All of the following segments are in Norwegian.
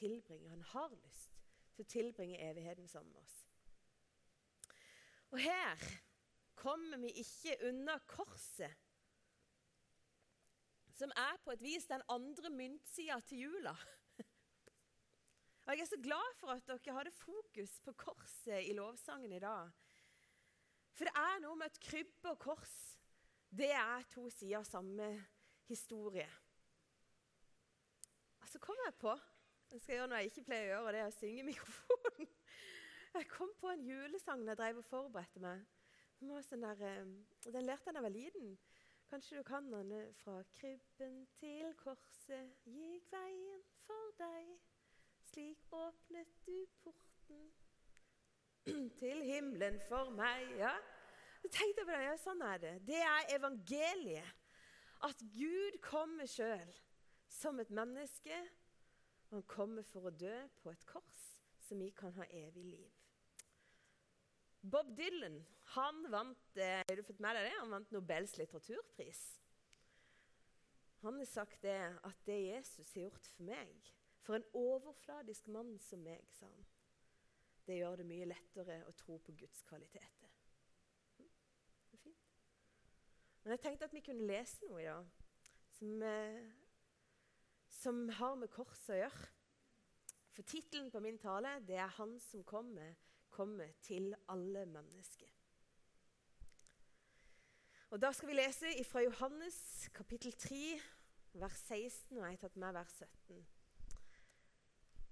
tilbringe, han har lyst til å tilbringe evigheten sammen med oss. Og her kommer vi ikke unna korset, som er på et vis den andre myntsida til jula. Og Jeg er så glad for at dere hadde fokus på korset i lovsangen i dag. For det er noe med at krybbe og kors det er to sider av samme historie. Og så kom jeg på Jeg skal gjøre noe jeg ikke pleier å gjøre, og det er å synge i mikrofonen. Jeg kom på en julesang da jeg drev og forberedte meg. Den, der, eh, den lærte jeg da jeg var liten. Kanskje du kan den? Eh, fra krybben til korset gikk veien for deg. Slik åpnet du porten til himmelen for meg. Ja, så tenkte jeg på det, ja, Sånn er det. Det er evangeliet. At Gud kommer sjøl som et menneske. Han kommer for å dø på et kors, så vi kan ha evig liv. Bob Dylan han vant, eh, har du fått med deg det? han vant Nobels litteraturpris. Han har sagt det at det Jesus har gjort for meg For en overfladisk mann som meg, sa han. Det gjør det mye lettere å tro på Guds kvaliteter. Hm? Men jeg tenkte at vi kunne lese noe i dag som, eh, som har med korset å gjøre. For tittelen på min tale det er 'Han som kommer, kommer til alle mennesker'. Og Da skal vi lese fra Johannes kapittel 3, vers 16, og jeg har tatt med vers 17.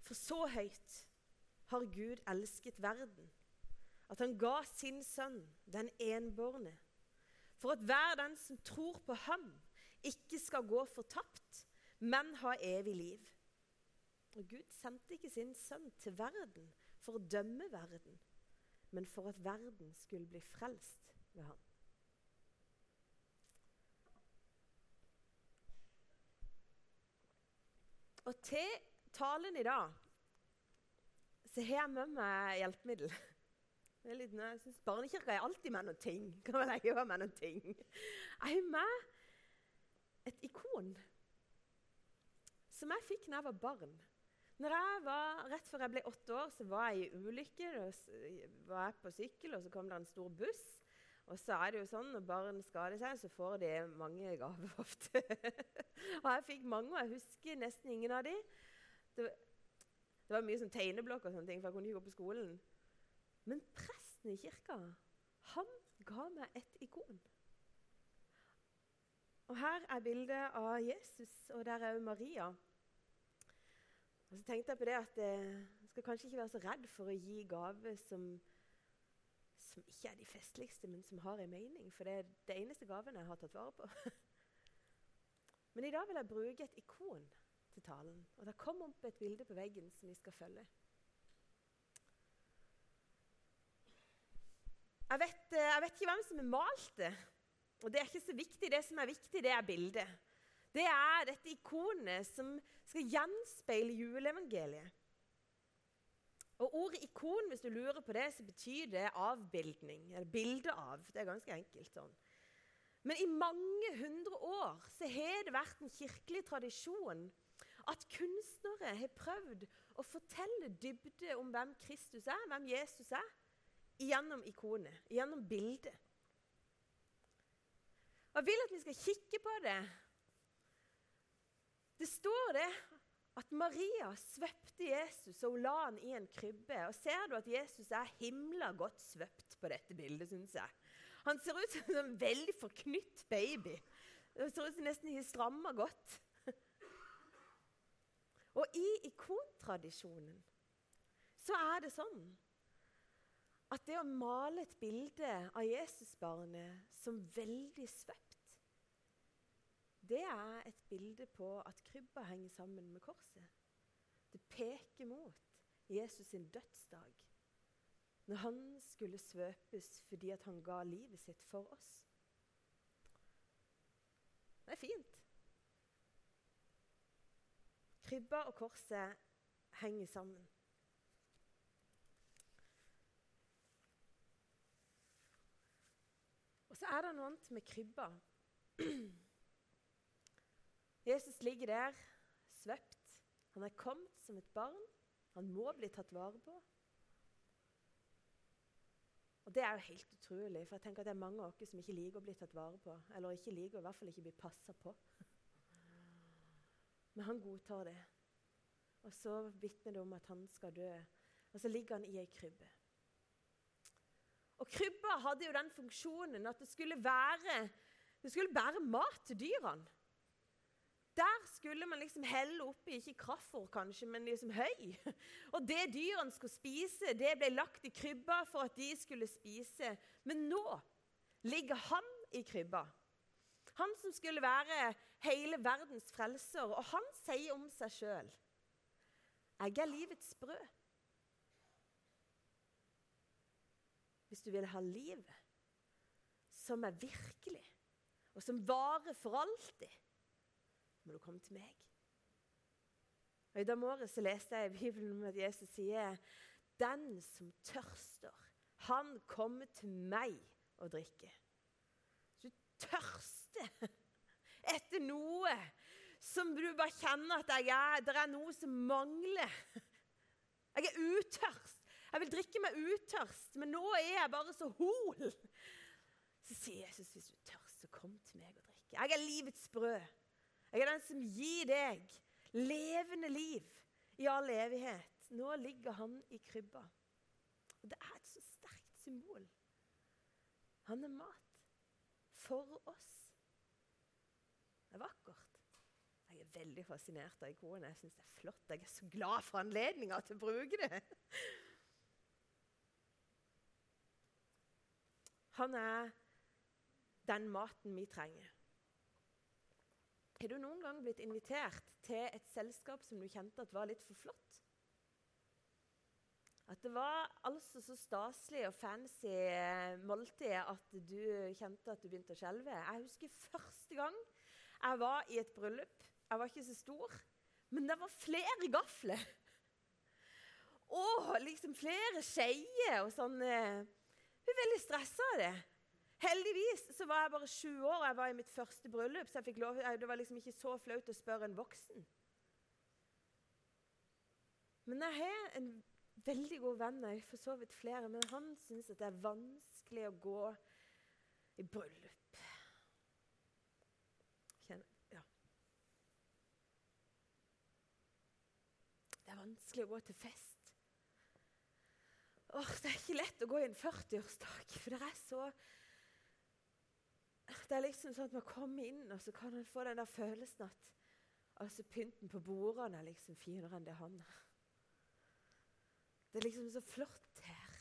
For så høyt har Gud elsket verden, at han ga sin sønn, den enbårne, for at hver den som tror på ham, ikke skal gå fortapt, men ha evig liv. Og Gud sendte ikke sin sønn til verden for å dømme verden, men for at verden skulle bli frelst ved ham. Og til talen i dag så har jeg med meg hjelpemiddel. Litt, jeg synes Barnekirka er alltid med noen ting. Kan vel jeg gjøre med noen ting? Jeg har med et ikon som jeg fikk da jeg var barn. Når jeg var, Rett før jeg ble åtte år, så var jeg i ulykke. Da var jeg på sykkel, og så kom det en stor buss. Og så er det jo sånn når barn skader seg, så får de mange gaver ofte. og jeg fikk mange, og jeg husker nesten ingen av de. Det, det var mye sånn tegneblokk og sånne ting, for jeg kunne ikke gå på skolen. Men presten i kirka, han ga meg et ikon. Og Her er bildet av Jesus, og der er òg Maria. Og så tenkte jeg på det at jeg eh, skal kanskje ikke være så redd for å gi gaver som, som ikke er de festligste, men som har en mening. For det er det eneste gaven jeg har tatt vare på. men i dag vil jeg bruke et ikon til talen. Og det kom opp et bilde på veggen som vi skal følge. Jeg vet, eh, jeg vet ikke hvem som har malt det. Og det er ikke så viktig. Det som er viktig, det er bildet. Det er dette ikonet som skal gjenspeile juleevangeliet. Og Ordet ikon, hvis du lurer på det, så betyr det avbildning. Eller bilde av. Det er ganske enkelt sånn. Men i mange hundre år så har det vært en kirkelig tradisjon at kunstnere har prøvd å fortelle dybde om hvem Kristus er, hvem Jesus er, gjennom ikonet, gjennom bildet. Og Jeg vil at vi skal kikke på det det står det at Maria svøpte Jesus og hun la han i en krybbe. Og Ser du at Jesus er himla godt svøpt på dette bildet, syns jeg. Han ser ut som en veldig forknytt baby. Det ser ut som nesten har stramma godt. Og i ikontradisjonen så er det sånn at det å male et bilde av Jesusbarnet som veldig svøpt det er et bilde på at krybba henger sammen med korset. Det peker mot Jesus sin dødsdag, når han skulle svøpes fordi han ga livet sitt for oss. Det er fint. Krybba og korset henger sammen. Og så er det noe annet med krybba. Jesus ligger der, svøpt Han er kommet som et barn. Han må bli tatt vare på. Og Det er jo helt utrolig, for jeg tenker at det er mange av oss som ikke liker å bli tatt vare på. Eller ikke liker, i hvert fall ikke bli passa på. Men han godtar det. Og så vitner det om at han skal dø. Og så ligger han i ei krybbe. Og krybba hadde jo den funksjonen at det skulle være det skulle bære mat til dyrene. Der skulle man liksom helle oppi ikke kraftfôr, kanskje, men liksom høy. Og det dyrene skulle spise, det ble lagt i krybba for at de skulle spise. Men nå ligger han i krybba. Han som skulle være hele verdens frelser. Og han sier om seg sjøl Jeg er livets brød. Hvis du vil ha livet som er virkelig, og som varer for alltid må du komme til meg. Og I dag morges leste jeg i Bibelen om at Jesus sier den som tørster, han kommer til meg og drikker. Så du tørster etter noe som du bare kjenner at jeg er, det er noe som mangler. Jeg er utørst. Jeg vil drikke meg utørst, men nå er jeg bare så hol. Så sier Jesus, hvis du tørst, så kom til meg og drikke. Jeg er livets brød. Jeg er den som gir deg levende liv i all evighet. Nå ligger han i krybba. Og Det er et så sterkt symbol. Han er mat for oss. Det er vakkert. Jeg er veldig fascinert av ikonet. Jeg syns det er flott. Jeg er så glad for anledninga til å bruke det. Han er den maten vi trenger. Har du noen gang blitt invitert til et selskap som du kjente at var litt for flott? At det var altså så staselig og fancy eh, måltid at du kjente at du begynte å skjelve. Jeg husker første gang jeg var i et bryllup. Jeg var ikke så stor, men det var flere gafler. Og liksom flere skeier og sånn. Eh, hun er veldig stressa av det. Heldigvis så var jeg bare sju år og jeg var i mitt første bryllup, så lov, det var liksom ikke så flaut å spørre en voksen. Men jeg har en veldig god venn, jeg for så vidt flere, men han syns det er vanskelig å gå i bryllup. Kjenner, ja. Det er vanskelig å gå til fest. Åh, Det er ikke lett å gå i en 40-årsdag, for det er så det er liksom sånn at man kommer inn, og så kan man få den der følelsen at altså pynten på bordene er liksom finere enn det han er. Det er liksom så flott her.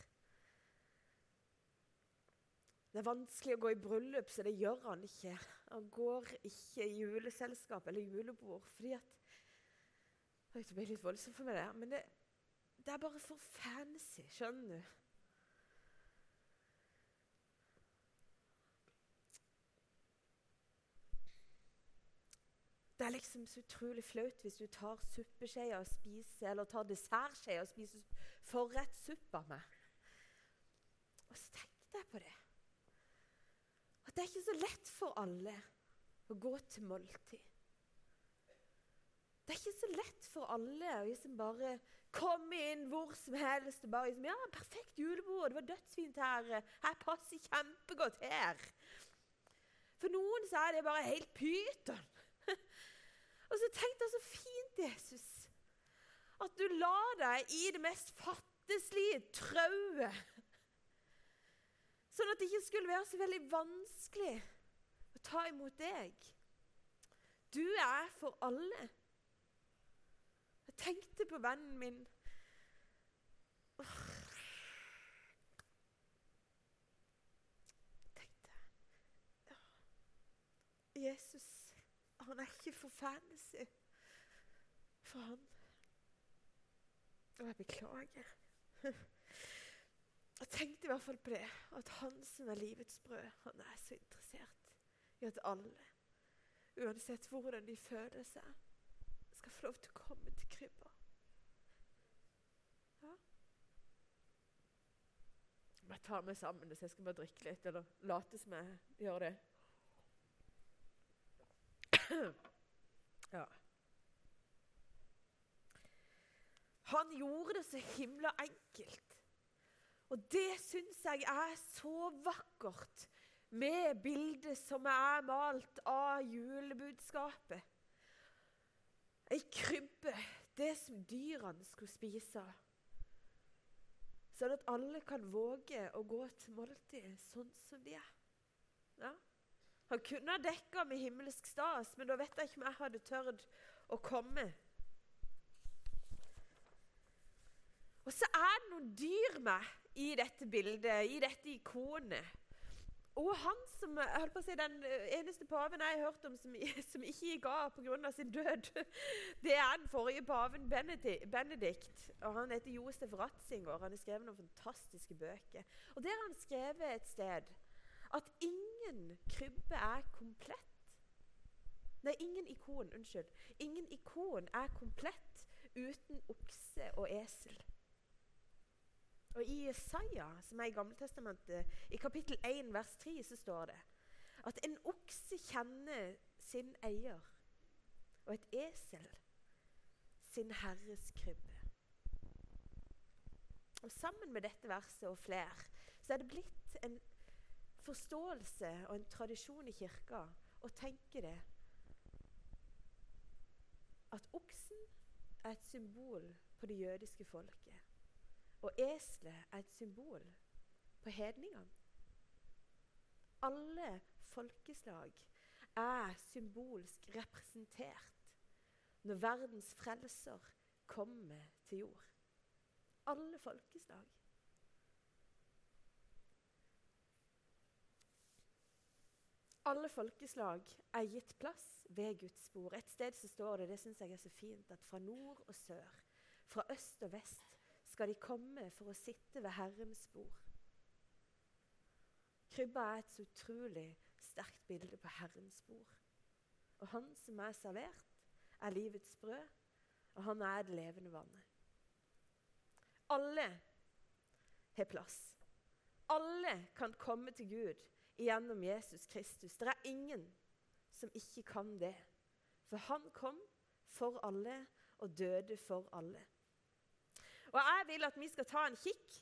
Det er vanskelig å gå i bryllup, så det gjør han ikke. Han går ikke i juleselskap eller julebord fordi at Det ble litt voldsomt for meg, der, men det, det er bare for fancy, skjønner du. Det er liksom så utrolig flaut hvis du tar suppeskjeer og spiser, eller tar dessertskjeer og spiser forrettssuppa med. Og så tenkte jeg på det. At det er ikke så lett for alle å gå til måltid. Det er ikke så lett for alle å liksom bare komme inn hvor som helst og bare liksom, ja, 'Perfekt julebord. Det var dødsfint her. Jeg passer kjempegodt her.' For noen så er det bare helt pyton. Og så tenkte jeg så fint, Jesus, at du la deg i det mest fattigslige trauet. Sånn at det ikke skulle være så veldig vanskelig å ta imot deg. Du er for alle. Jeg tenkte på vennen min. Jeg tenkte. Jesus han er ikke for fancy for han. Og jeg beklager. Jeg tenkte i hvert fall på det, at han som er livets brød, han er så interessert i at alle, uansett hvordan de føler seg, skal få lov til å komme til krybba. Ja. Jeg tar meg sammen hvis jeg skal bare drikke litt, eller late som jeg gjør det. ja. Han gjorde det så himla enkelt. Og det syns jeg er så vakkert med bildet som er malt av julebudskapet. Ei krybbe, det som dyrene skulle spise. Sånn at alle kan våge å gå til måltid sånn som de er. Ja. Han kunne ha dekka med himmelsk stas, men da vet jeg ikke om jeg hadde tørt å komme. Og så er det noen dyr med i dette bildet, i dette ikonet. Og han som jeg holdt på å si, Den eneste paven jeg har hørt om som, som ikke av pga. sin død, det er den forrige paven Benedikt. og Han heter Josef Ratzinger. Han har skrevet noen fantastiske bøker. Og Der har han skrevet et sted at ingen krybbe er komplett. Nei, ingen ikon. Unnskyld. Ingen ikon er komplett uten okse og esel. Og I Jesaja, som er i Gammeltestamentet, i kapittel 1, vers 3, så står det at en okse kjenner sin eier, og et esel sin herres krybbe. Og Sammen med dette verset og flere så er det blitt en forståelse og en tradisjon i kirka å tenke det at oksen er et symbol på det jødiske folket. Og eselet er et symbol på hedningene. Alle folkeslag er symbolsk representert når verdens frelser kommer til jord. Alle folkeslag. Alle folkeslag er gitt plass ved Guds bord. Et sted så står det det synes jeg er så fint, at fra nord og sør, fra øst og vest, skal de komme for å sitte ved Herrens bord. Krybba er et så utrolig sterkt bilde på Herrens bord. Og han som er servert, er livets brød, og han er det levende vannet. Alle har plass. Alle kan komme til Gud gjennom Jesus Kristus. Det er ingen som ikke kan det. For han kom for alle og døde for alle. Og jeg vil at vi skal ta en kikk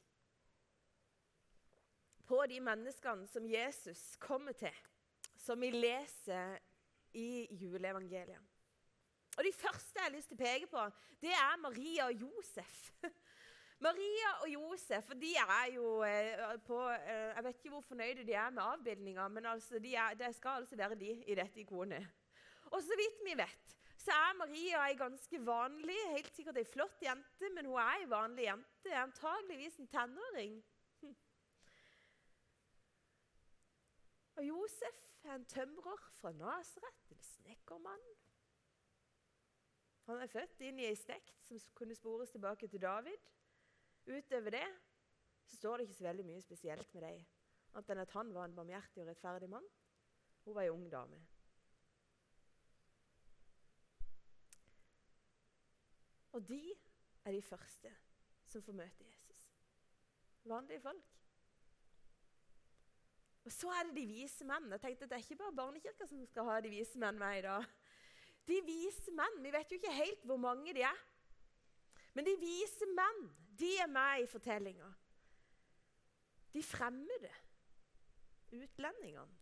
på de menneskene som Jesus kommer til, som vi leser i juleevangeliet. Og De første jeg har lyst til å peke på, det er Maria og Josef. Maria og Josef de er jo eh, på eh, Jeg vet ikke hvor fornøyde de er med avbildninga, men altså, de det skal altså være de i dette ikonet. Og så vidt vi vet, så er Maria ei ganske vanlig, helt sikkert ei flott jente, men hun er ei vanlig jente. Antageligvis en tenåring. Og Josef er en tømrer fra Nasaret, en snekkermann. Han er født inn i ei slekt som kunne spores tilbake til David. Utover det så står det ikke så veldig mye spesielt med dem, annet enn at han var en barmhjertig og rettferdig mann. Hun var ei ung dame. Og de er de første som får møte Jesus. Vanlige folk. Og så er det de vise menn. Jeg tenkte at Det er ikke bare barnekirka som skal ha de vise menn med i dag. De vise menn, Vi vet jo ikke helt hvor mange de er. Men de vise menn de er med i fortellinga. De fremmede utlendingene,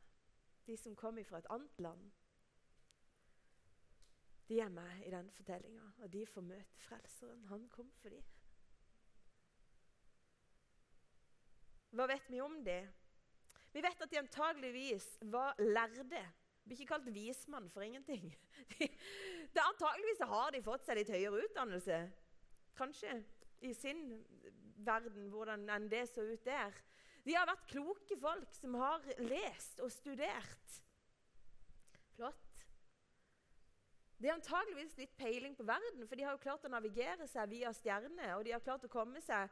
de som kom fra et annet land, de er med i den fortellinga, og de får møte Frelseren. Han kom for dem. Hva vet vi om det? Vi vet at de antageligvis var lærde. De blir ikke kalt vismann for ingenting. De, det antageligvis har de fått seg litt høyere utdannelse. Kanskje i sin verden, hvordan enn det så ut der. De har vært kloke folk som har lest og studert. Flott. De har antageligvis litt peiling på verden, for de har jo klart å navigere seg via stjerner. Og de har klart å komme seg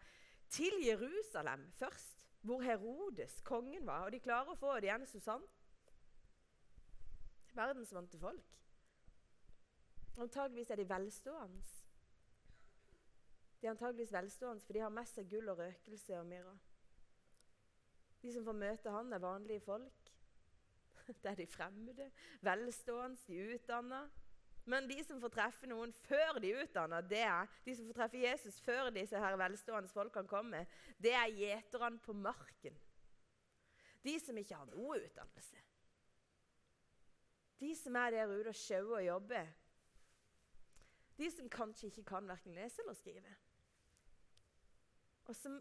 til Jerusalem først, hvor Herodes, kongen, var. Og de klarer å få det igjen Susann. Verdensvante folk. Antageligvis er de velstående. De er antageligvis velstående, for de har med seg gull og røkelse og myrra. De som får møte han, er vanlige folk. Det er de fremmede, velstående, de utdanna. Men de som får treffe noen før de er utdanna, de som får treffe Jesus før disse her velstående folkene kommer, det er gjeterne på marken. De som ikke har noe utdannelse. De som er der ute og sjauer og jobber. De som kanskje ikke kan verken lese eller skrive. Og som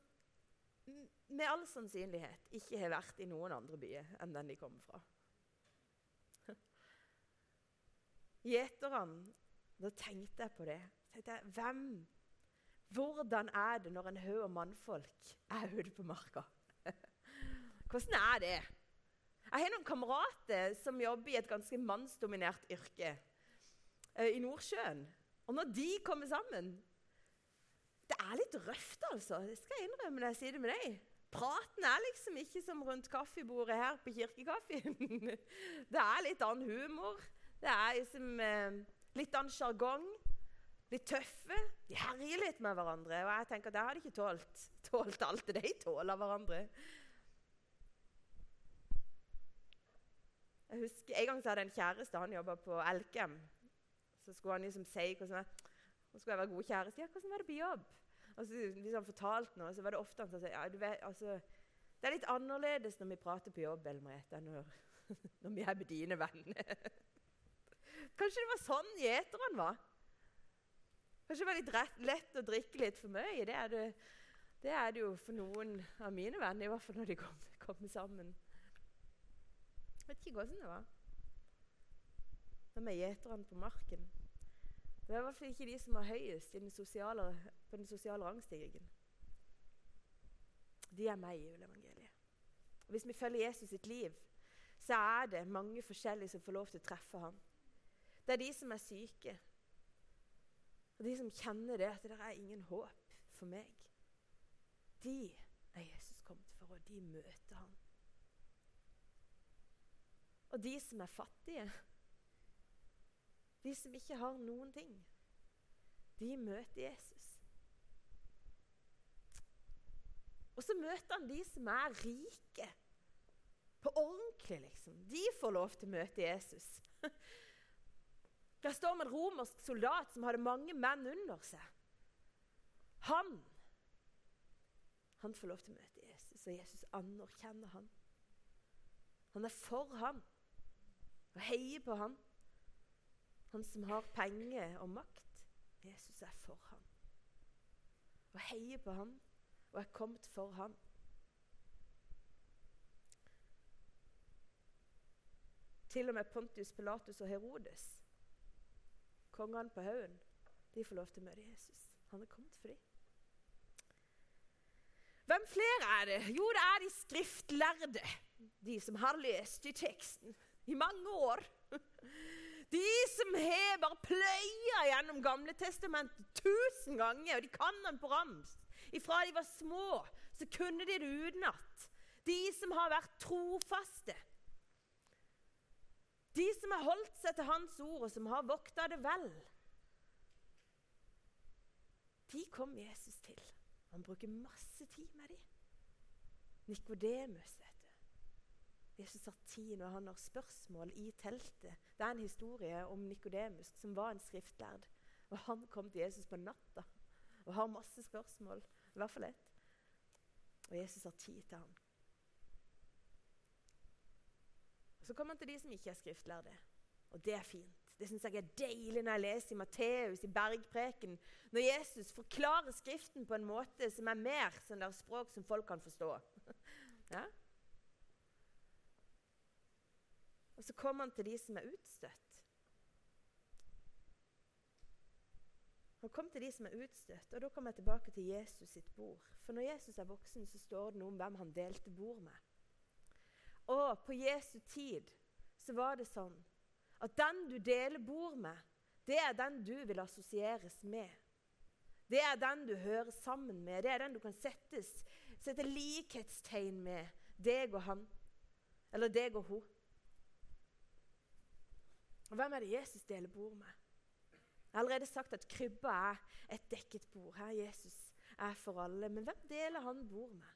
med all sannsynlighet ikke har vært i noen andre byer enn den de kommer fra. Gjeterne Da tenkte jeg på det. tenkte jeg, Hvem? Hvordan er det når en haug av mannfolk er ute på marka? Hvordan er det? Jeg har noen kamerater som jobber i et ganske mannsdominert yrke uh, i Nordsjøen. Og når de kommer sammen Det er litt røft, altså. Det skal jeg innrømme når jeg sier det med deg. Praten er liksom ikke som rundt kaffebordet her på Kirkekaffen. det er litt annen humor. Det er liksom eh, litt annen sjargong. Litt tøffe. De herjer litt med hverandre. Og jeg tenker at det har de ikke tålt, tålt alt det de tåler hverandre. Jeg husker, En gang så hadde jeg en kjæreste. Han jobba på Elkem. Så skulle han liksom si hvordan jeg, skulle jeg være god kjæreste. Ja, 'Hvordan var det på jobb?' Og Hvis han fortalte noe, så var det ofte han sa ja, du vet, altså, 'Det er litt annerledes når vi prater på jobb eller Merete, enn når, når vi er med dine venner.' Kanskje det var sånn gjeteren var? Kanskje det var litt rett, lett å drikke litt for mye? Det er det, det er det jo for noen av mine venner, i hvert fall når de kommer, kom sammen. Vet ikke hvordan det var. Med er gjeterne på marken. Det er i hvert fall ikke de som er høyest den sosiale, på den sosiale rangstigen. De er meg i juleevangeliet. Hvis vi følger Jesus sitt liv, så er det mange forskjellige som får lov til å treffe ham. Det er de som er syke, og de som kjenner det at det er ingen håp for meg. De er Jesus kommet for, og de møter ham. Og de som er fattige, de som ikke har noen ting, de møter Jesus. Og så møter han de som er rike. På ordentlig, liksom. De får lov til å møte Jesus. Der står med en romersk soldat som hadde mange menn under seg. Han han får lov til å møte Jesus, og Jesus anerkjenner han. Han er for han og heier på han. Han som har penger og makt. Jesus er for ham. Og heier på ham, og er kommet for ham. Til og med Pontius Pilatus og Herodes, kongene på haugen, de får lov til å møte Jesus. Han er kommet for dem. Hvem flere er det? Jo, det er de skriftlærde. De som har lest i teksten i mange år. De som har bare pløya gjennom Gamle testamentet tusen ganger, og de kan den på rams. Ifra de var små, så kunne de det utenat. De som har vært trofaste. De som har holdt seg til Hans ord, og som har vokta det vel. De kom Jesus til. Han bruker masse tid med dem. Nikodemus Jesus har tid når han har spørsmål i teltet. Det er en historie om Nikodemus, som var en skriftlærd. Og Han kom til Jesus på natta og har masse spørsmål. I hvert fall ett. Og Jesus har tid til ham. Så kommer han til de som ikke er skriftlærde. Og det er fint. Det syns jeg er deilig når jeg leser i Matteus, i Bergpreken, når Jesus forklarer Skriften på en måte som er mer sånn der språk som folk kan forstå. ja? Og så kommer han til de som er utstøtt. Han kom til de som er utstøtt, og da kommer jeg tilbake til Jesus sitt bord. For når Jesus er voksen, så står det noe om hvem han delte bord med. Og på Jesu tid så var det sånn at den du deler bord med, det er den du vil assosieres med. Det er den du hører sammen med. Det er den du kan settes, sette likhetstegn med. Deg og han. Eller deg og hun. Og Hvem er det Jesus deler bord med? Jeg har allerede sagt at krybba er et dekket bord. Her Jesus er for alle. Men hvem deler han bord med?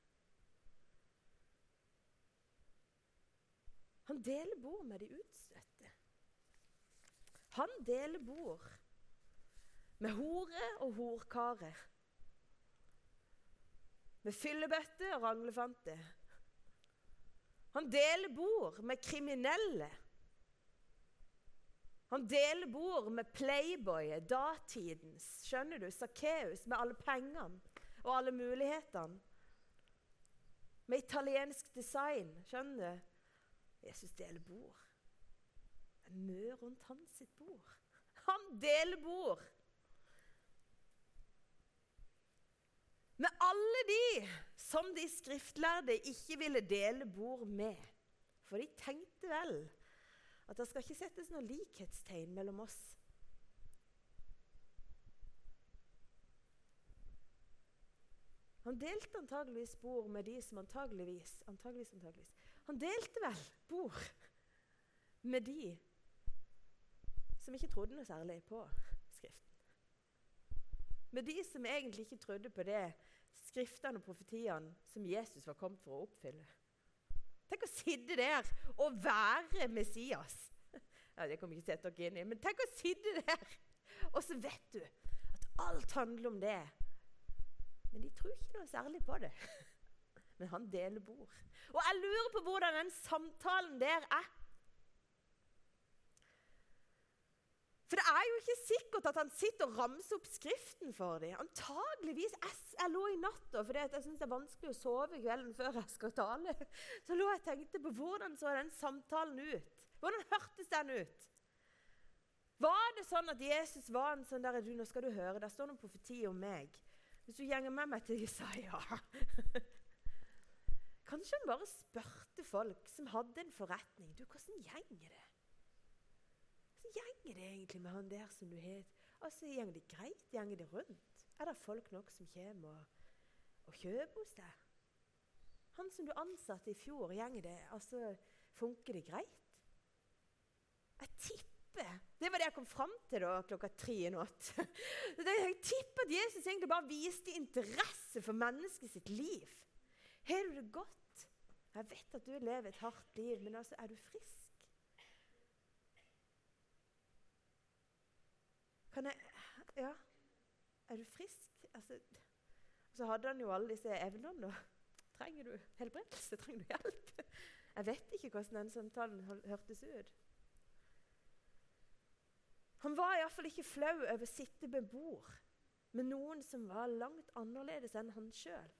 Han deler bord med de utstøtte. Han deler bord med hore og horkarer. Med fyllebøtte og ranglefante. Han deler bord med kriminelle. Han deler bord med playboyet, datidens. Skjønner du? Sakkeus med alle pengene og alle mulighetene. Med italiensk design. Skjønner du? Jesus deler bord. Det er mye rundt hans sitt bord. Han deler bord med alle de som de skriftlærde ikke ville dele bord med. For de tenkte vel at det skal ikke settes noe likhetstegn mellom oss. Han delte antageligvis bord med de som antageligvis, antageligvis, antageligvis Han delte vel bord med de som ikke trodde noe særlig på Skriften. Med de som egentlig ikke trodde på det skriftene og profetiene som Jesus var kommet for å oppfylle. Tenk å sitte der og være Messias. Ja, Det kommer ikke sette dere inn i, men tenk å sitte der, og så vet du at alt handler om det. Men de tror ikke noe særlig på det. Men han deler bord. Og jeg lurer på hvordan den samtalen der er. For det er jo ikke sikkert at han sitter og ramser opp Skriften for dem. Antageligvis. Jeg, lå i natta fordi jeg syns det er vanskelig å sove kvelden før jeg skal tale. Så lå jeg og tenkte på hvordan så den samtalen ut. Hvordan hørtes den ut? Var det sånn at Jesus var en sånn der du, Nå skal du høre, der står noen profeti om meg. Hvis du gjenger med meg til Jesaja Kanskje han bare spurte folk som hadde en forretning. Du, hvordan gjenger det? Gjenger det egentlig med han der som du het? Altså, Gjenger det greit? Gjenger det rundt? Er det folk nok som kommer og, og kjøper hos deg? Han som du ansatte i fjor, gjenger det? Altså, Funker det greit? Jeg tipper Det var det jeg kom fram til da, klokka tre i natt. Jeg tipper at Jesus egentlig bare viste interesse for mennesket sitt liv. Har du det godt? Jeg vet at du lever et hardt liv, men altså, er du frisk? Kan jeg Ja, er du frisk? Altså, så hadde han jo alle disse evnene. da. Trenger du helbredelse? Trenger du hjelp? Jeg vet ikke hvordan den samtalen hørtes ut. Han var iallfall ikke flau over å sitte ved bord med noen som var langt annerledes enn han sjøl.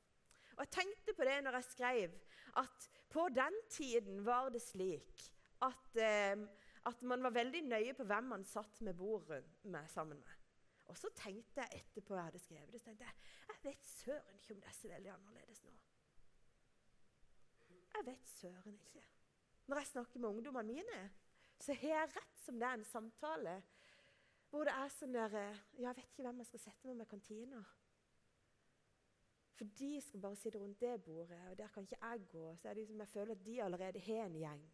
Og Jeg tenkte på det når jeg skrev, at på den tiden var det slik at eh, at man var veldig nøye på hvem man satt med bordet med, sammen med. Og så tenkte jeg etterpå jeg hadde skrevet det, så tenkte jeg jeg vet søren ikke om det er så veldig annerledes nå. Jeg vet søren ikke. Når jeg snakker med ungdommene mine, så har jeg rett som det er en samtale hvor det er sånn der Ja, Jeg vet ikke hvem jeg skal sette meg med kantina. For de skal bare sitte rundt det bordet, og der kan ikke jeg gå. Så er det liksom, jeg føler at de allerede har en gjeng.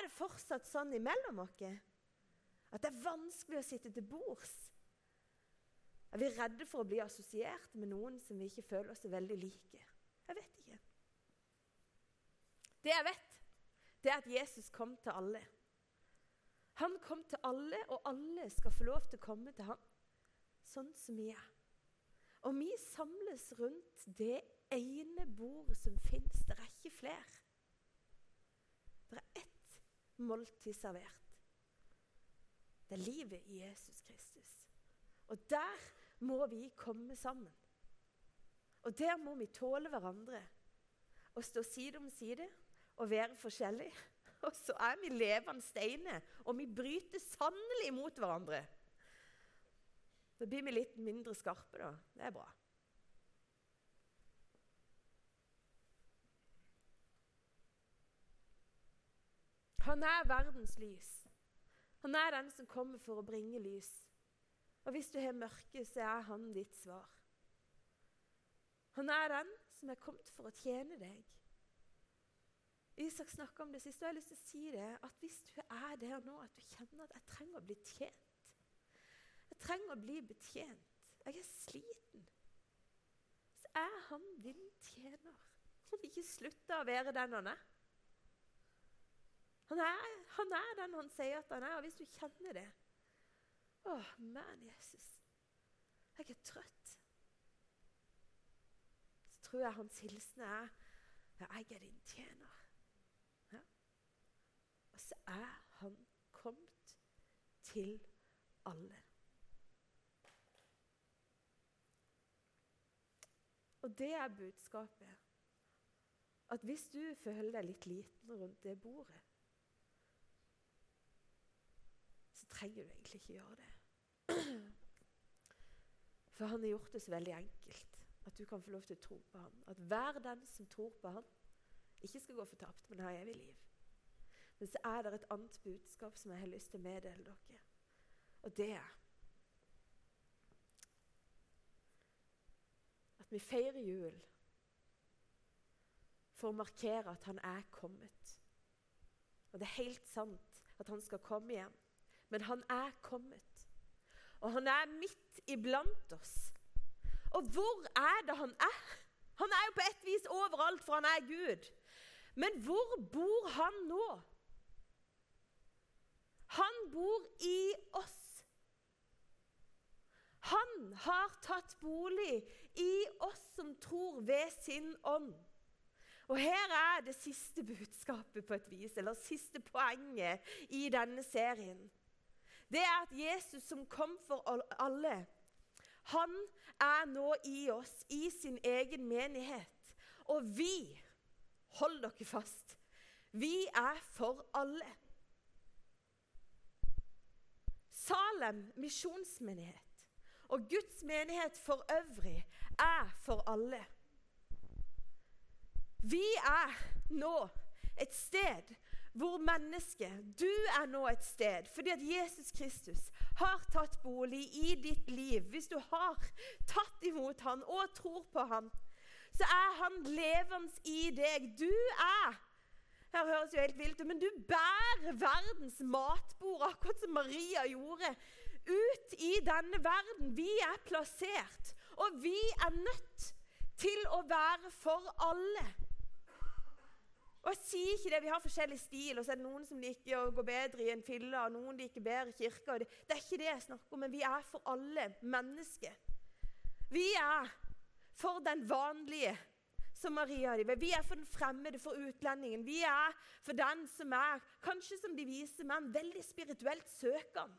Er det fortsatt sånn imellom oss at det er vanskelig å sitte til bords? Er vi redde for å bli assosiert med noen som vi ikke føler oss veldig like? Jeg vet ikke. Det jeg vet, det er at Jesus kom til alle. Han kom til alle, og alle skal få lov til å komme til ham, sånn som vi er. Og vi samles rundt det ene bordet som fins. Det er ikke flere. Det er ett måltid servert. Det er livet i Jesus Kristus. Og der må vi komme sammen. Og der må vi tåle hverandre. Og stå side om side og være forskjellige. Og så er vi levende steiner, og vi bryter sannelig mot hverandre. Da blir vi litt mindre skarpe, da. Det er bra. Han er verdens lys. Han er den som kommer for å bringe lys. Og hvis du har mørke, så er han ditt svar. Han er den som er kommet for å tjene deg. Isak snakka om det sist, og jeg har lyst til å si det, at hvis du er der nå at du kjenner at jeg trenger å bli tjent Jeg trenger å bli betjent. Jeg er sliten. Så er han din tjener. Han vil ikke slutte å være den han er. Han er, han er den han sier at han er. Og hvis du kjenner det Å, men Jesus, jeg er trøtt. Så tror jeg hans hilsen er ja, jeg er din tjener. Ja. Og så er han kommet til alle. Og det er budskapet. At hvis du føler deg litt liten rundt det bordet, så trenger du egentlig ikke gjøre det. For han har gjort det så veldig enkelt at du kan få lov til å tro på ham. At hver den som tror på ham, ikke skal gå fortapt, men ha evig liv. Men så er det et annet budskap som jeg har lyst til å meddele dere. Og det er at vi feirer jul for å markere at han er kommet. Og det er helt sant at han skal komme igjen. Men han er kommet. Og han er midt iblant oss. Og hvor er det han er? Han er jo på et vis overalt, for han er Gud. Men hvor bor han nå? Han bor i oss. Han har tatt bolig i oss som tror ved sin ånd. Og her er det siste budskapet på et vis, eller siste poenget i denne serien. Det er at Jesus som kom for alle, han er nå i oss, i sin egen menighet. Og vi, hold dere fast, vi er for alle. Salem misjonsmenighet og Guds menighet for øvrig er for alle. Vi er nå et sted hvor mennesket Du er nå et sted fordi at Jesus Kristus har tatt bolig i ditt liv. Hvis du har tatt imot han og tror på han, så er han levende i deg. Du er her høres jo helt vilt ut, men du bærer verdens matbord, akkurat som Maria gjorde ut i denne verden. Vi er plassert, og vi er nødt til å være for alle. Og jeg sier ikke det, Vi har forskjellig stil, og så er det noen som liker å gå bedre i en fille, og noen liker bedre i kirka. Det, det er ikke det jeg snakker om, men vi er for alle mennesker. Vi er for den vanlige, som Maria Vi er for den fremmede, for utlendingen. Vi er for den som er, kanskje som de vise menn, veldig spirituelt søkende.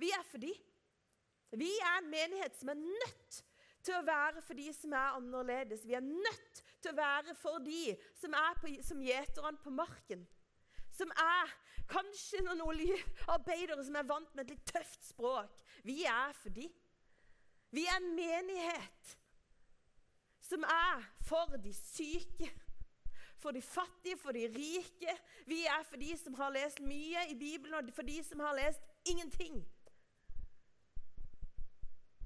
Vi er for de. Vi er en menighet som er nødt til å være for de som er annerledes. Vi er nødt til å være for de som er på, som gjeterne på marken. Som er kanskje noen oljearbeidere som er vant med et litt tøft språk. Vi er for de. Vi er en menighet som er for de syke, for de fattige, for de rike. Vi er for de som har lest mye i Bibelen, og for de som har lest ingenting.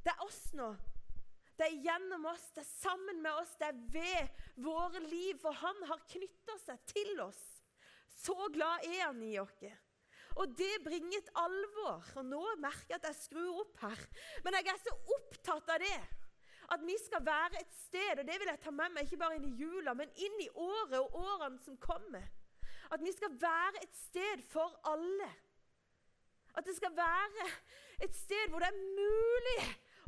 Det er oss nå. Det er gjennom oss, det er sammen med oss, det er ved våre liv. For han har knytta seg til oss. Så glad er han i oss. Og det bringer et alvor. Og nå merker jeg at jeg skrur opp her. Men jeg er så opptatt av det. At vi skal være et sted, og det vil jeg ta med meg ikke bare inn i jula, men inn i året og årene som kommer. At vi skal være et sted for alle. At det skal være et sted hvor det er mulig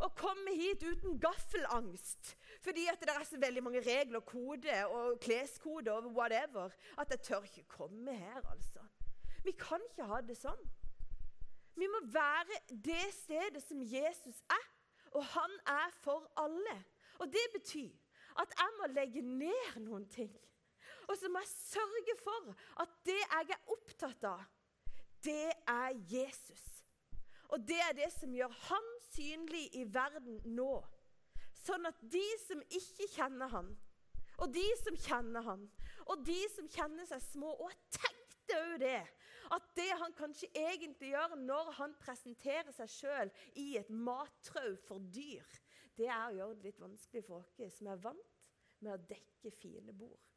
å komme hit uten gaffelangst fordi at det er så veldig mange regler, koder og kleskode og whatever, at jeg tør ikke komme her, altså. Vi kan ikke ha det sånn. Vi må være det stedet som Jesus er, og han er for alle. Og det betyr at jeg må legge ned noen ting. Og så må jeg sørge for at det jeg er opptatt av, det er Jesus. Og det er det som gjør han synlig i verden nå. Sånn at de som ikke kjenner han, og de som kjenner han, og de som kjenner seg små Og jeg tenkte òg det. At det han kanskje egentlig gjør når han presenterer seg sjøl i et mattrau for dyr, det er å gjøre det litt vanskelig for oss som er vant med å dekke fine bord.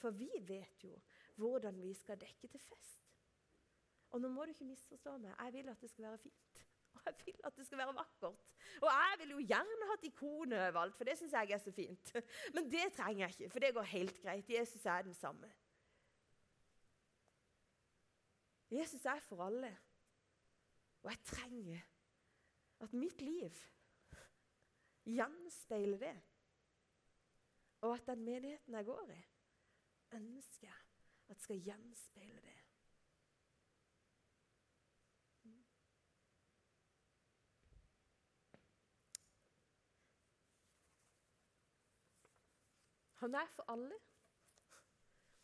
For vi vet jo hvordan vi skal dekke til fest. Og nå må du ikke misforstå meg. Jeg vil at det skal være fint. Og jeg vil at det skal være vakkert. Og jeg vil jo gjerne hatt ikoner overalt, for det syns jeg er så fint. Men det trenger jeg ikke, for det går helt greit. Jesus er den samme. Jesus er for alle. Og jeg trenger at mitt liv gjenspeiler det. Og at den menigheten jeg går i, ønsker jeg at skal gjenspeile det. Han er for alle,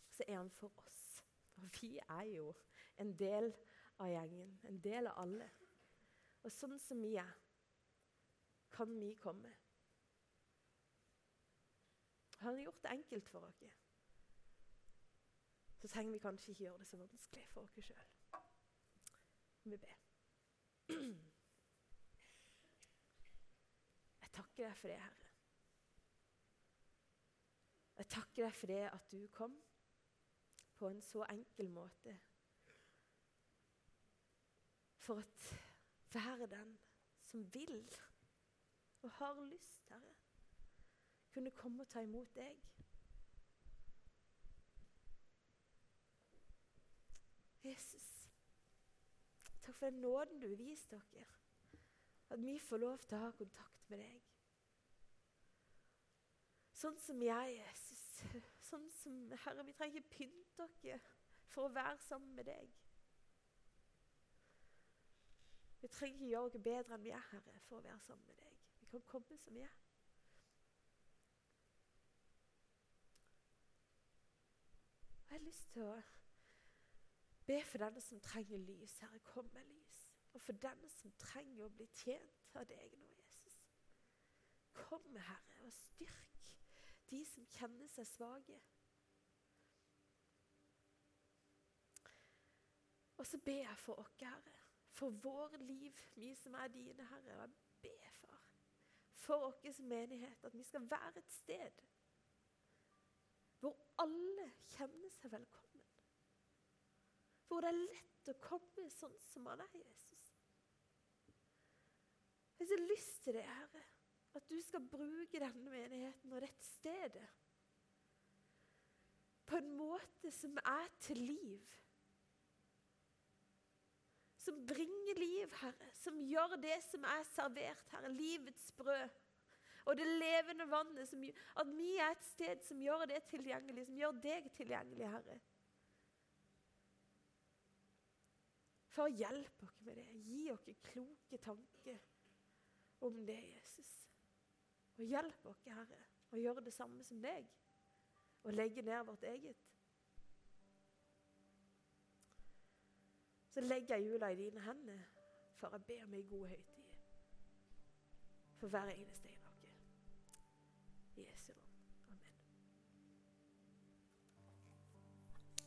og så er han for oss. For vi er jo en del av gjengen, en del av alle. Og sånn som vi er, kan vi komme. Han har gjort det enkelt for oss. Så trenger vi kanskje ikke gjøre det så vanskelig for oss sjøl. Vi ber. Jeg takker deg for det, Herre. Jeg takker deg for det at du kom på en så enkel måte. For at være den som vil og har lyst, Herre, kunne komme og ta imot deg. Jesus, takk for den nåden du har vist dere. At vi får lov til å ha kontakt med deg. Sånn som jeg, Jesus. Sånn som, Herre, vi trenger ikke pynte oss for å være sammen med deg. Vi trenger ikke gjøre oss bedre enn vi er, Herre, for å være sammen med deg. Vi kan komme som vi er. Jeg har lyst til å be for denne som trenger lys. Herre, kom med lys. Og for denne som trenger å bli tjent av deg nå, Jesus. Kom, Herre, og styrk de som kjenner seg svake. Og så ber jeg for oss, Herre, for våre liv, vi som er dine, Herre. Og jeg ber, Far, for vår menighet, at vi skal være et sted hvor alle kjenner seg velkommen. Hvor det er lett å komme sånn som man er, Jesus. Jeg har så lyst til det, Herre. At du skal bruke denne menigheten og dette stedet på en måte som er til liv. Som bringer liv, Herre. Som gjør det som er servert, Herre. Livets brød. Og det levende vannet. Som, at vi er et sted som gjør det tilgjengelig. Som gjør deg tilgjengelig, Herre. For å hjelpe oss med det. Gi oss kloke tanker om det, Jesus. Og hjelp oss, Herre, å gjøre det samme som deg. Og legge ned vårt eget. Så legger jeg jula i dine hender, for jeg ber om i god høytid for hver eneste en av dere.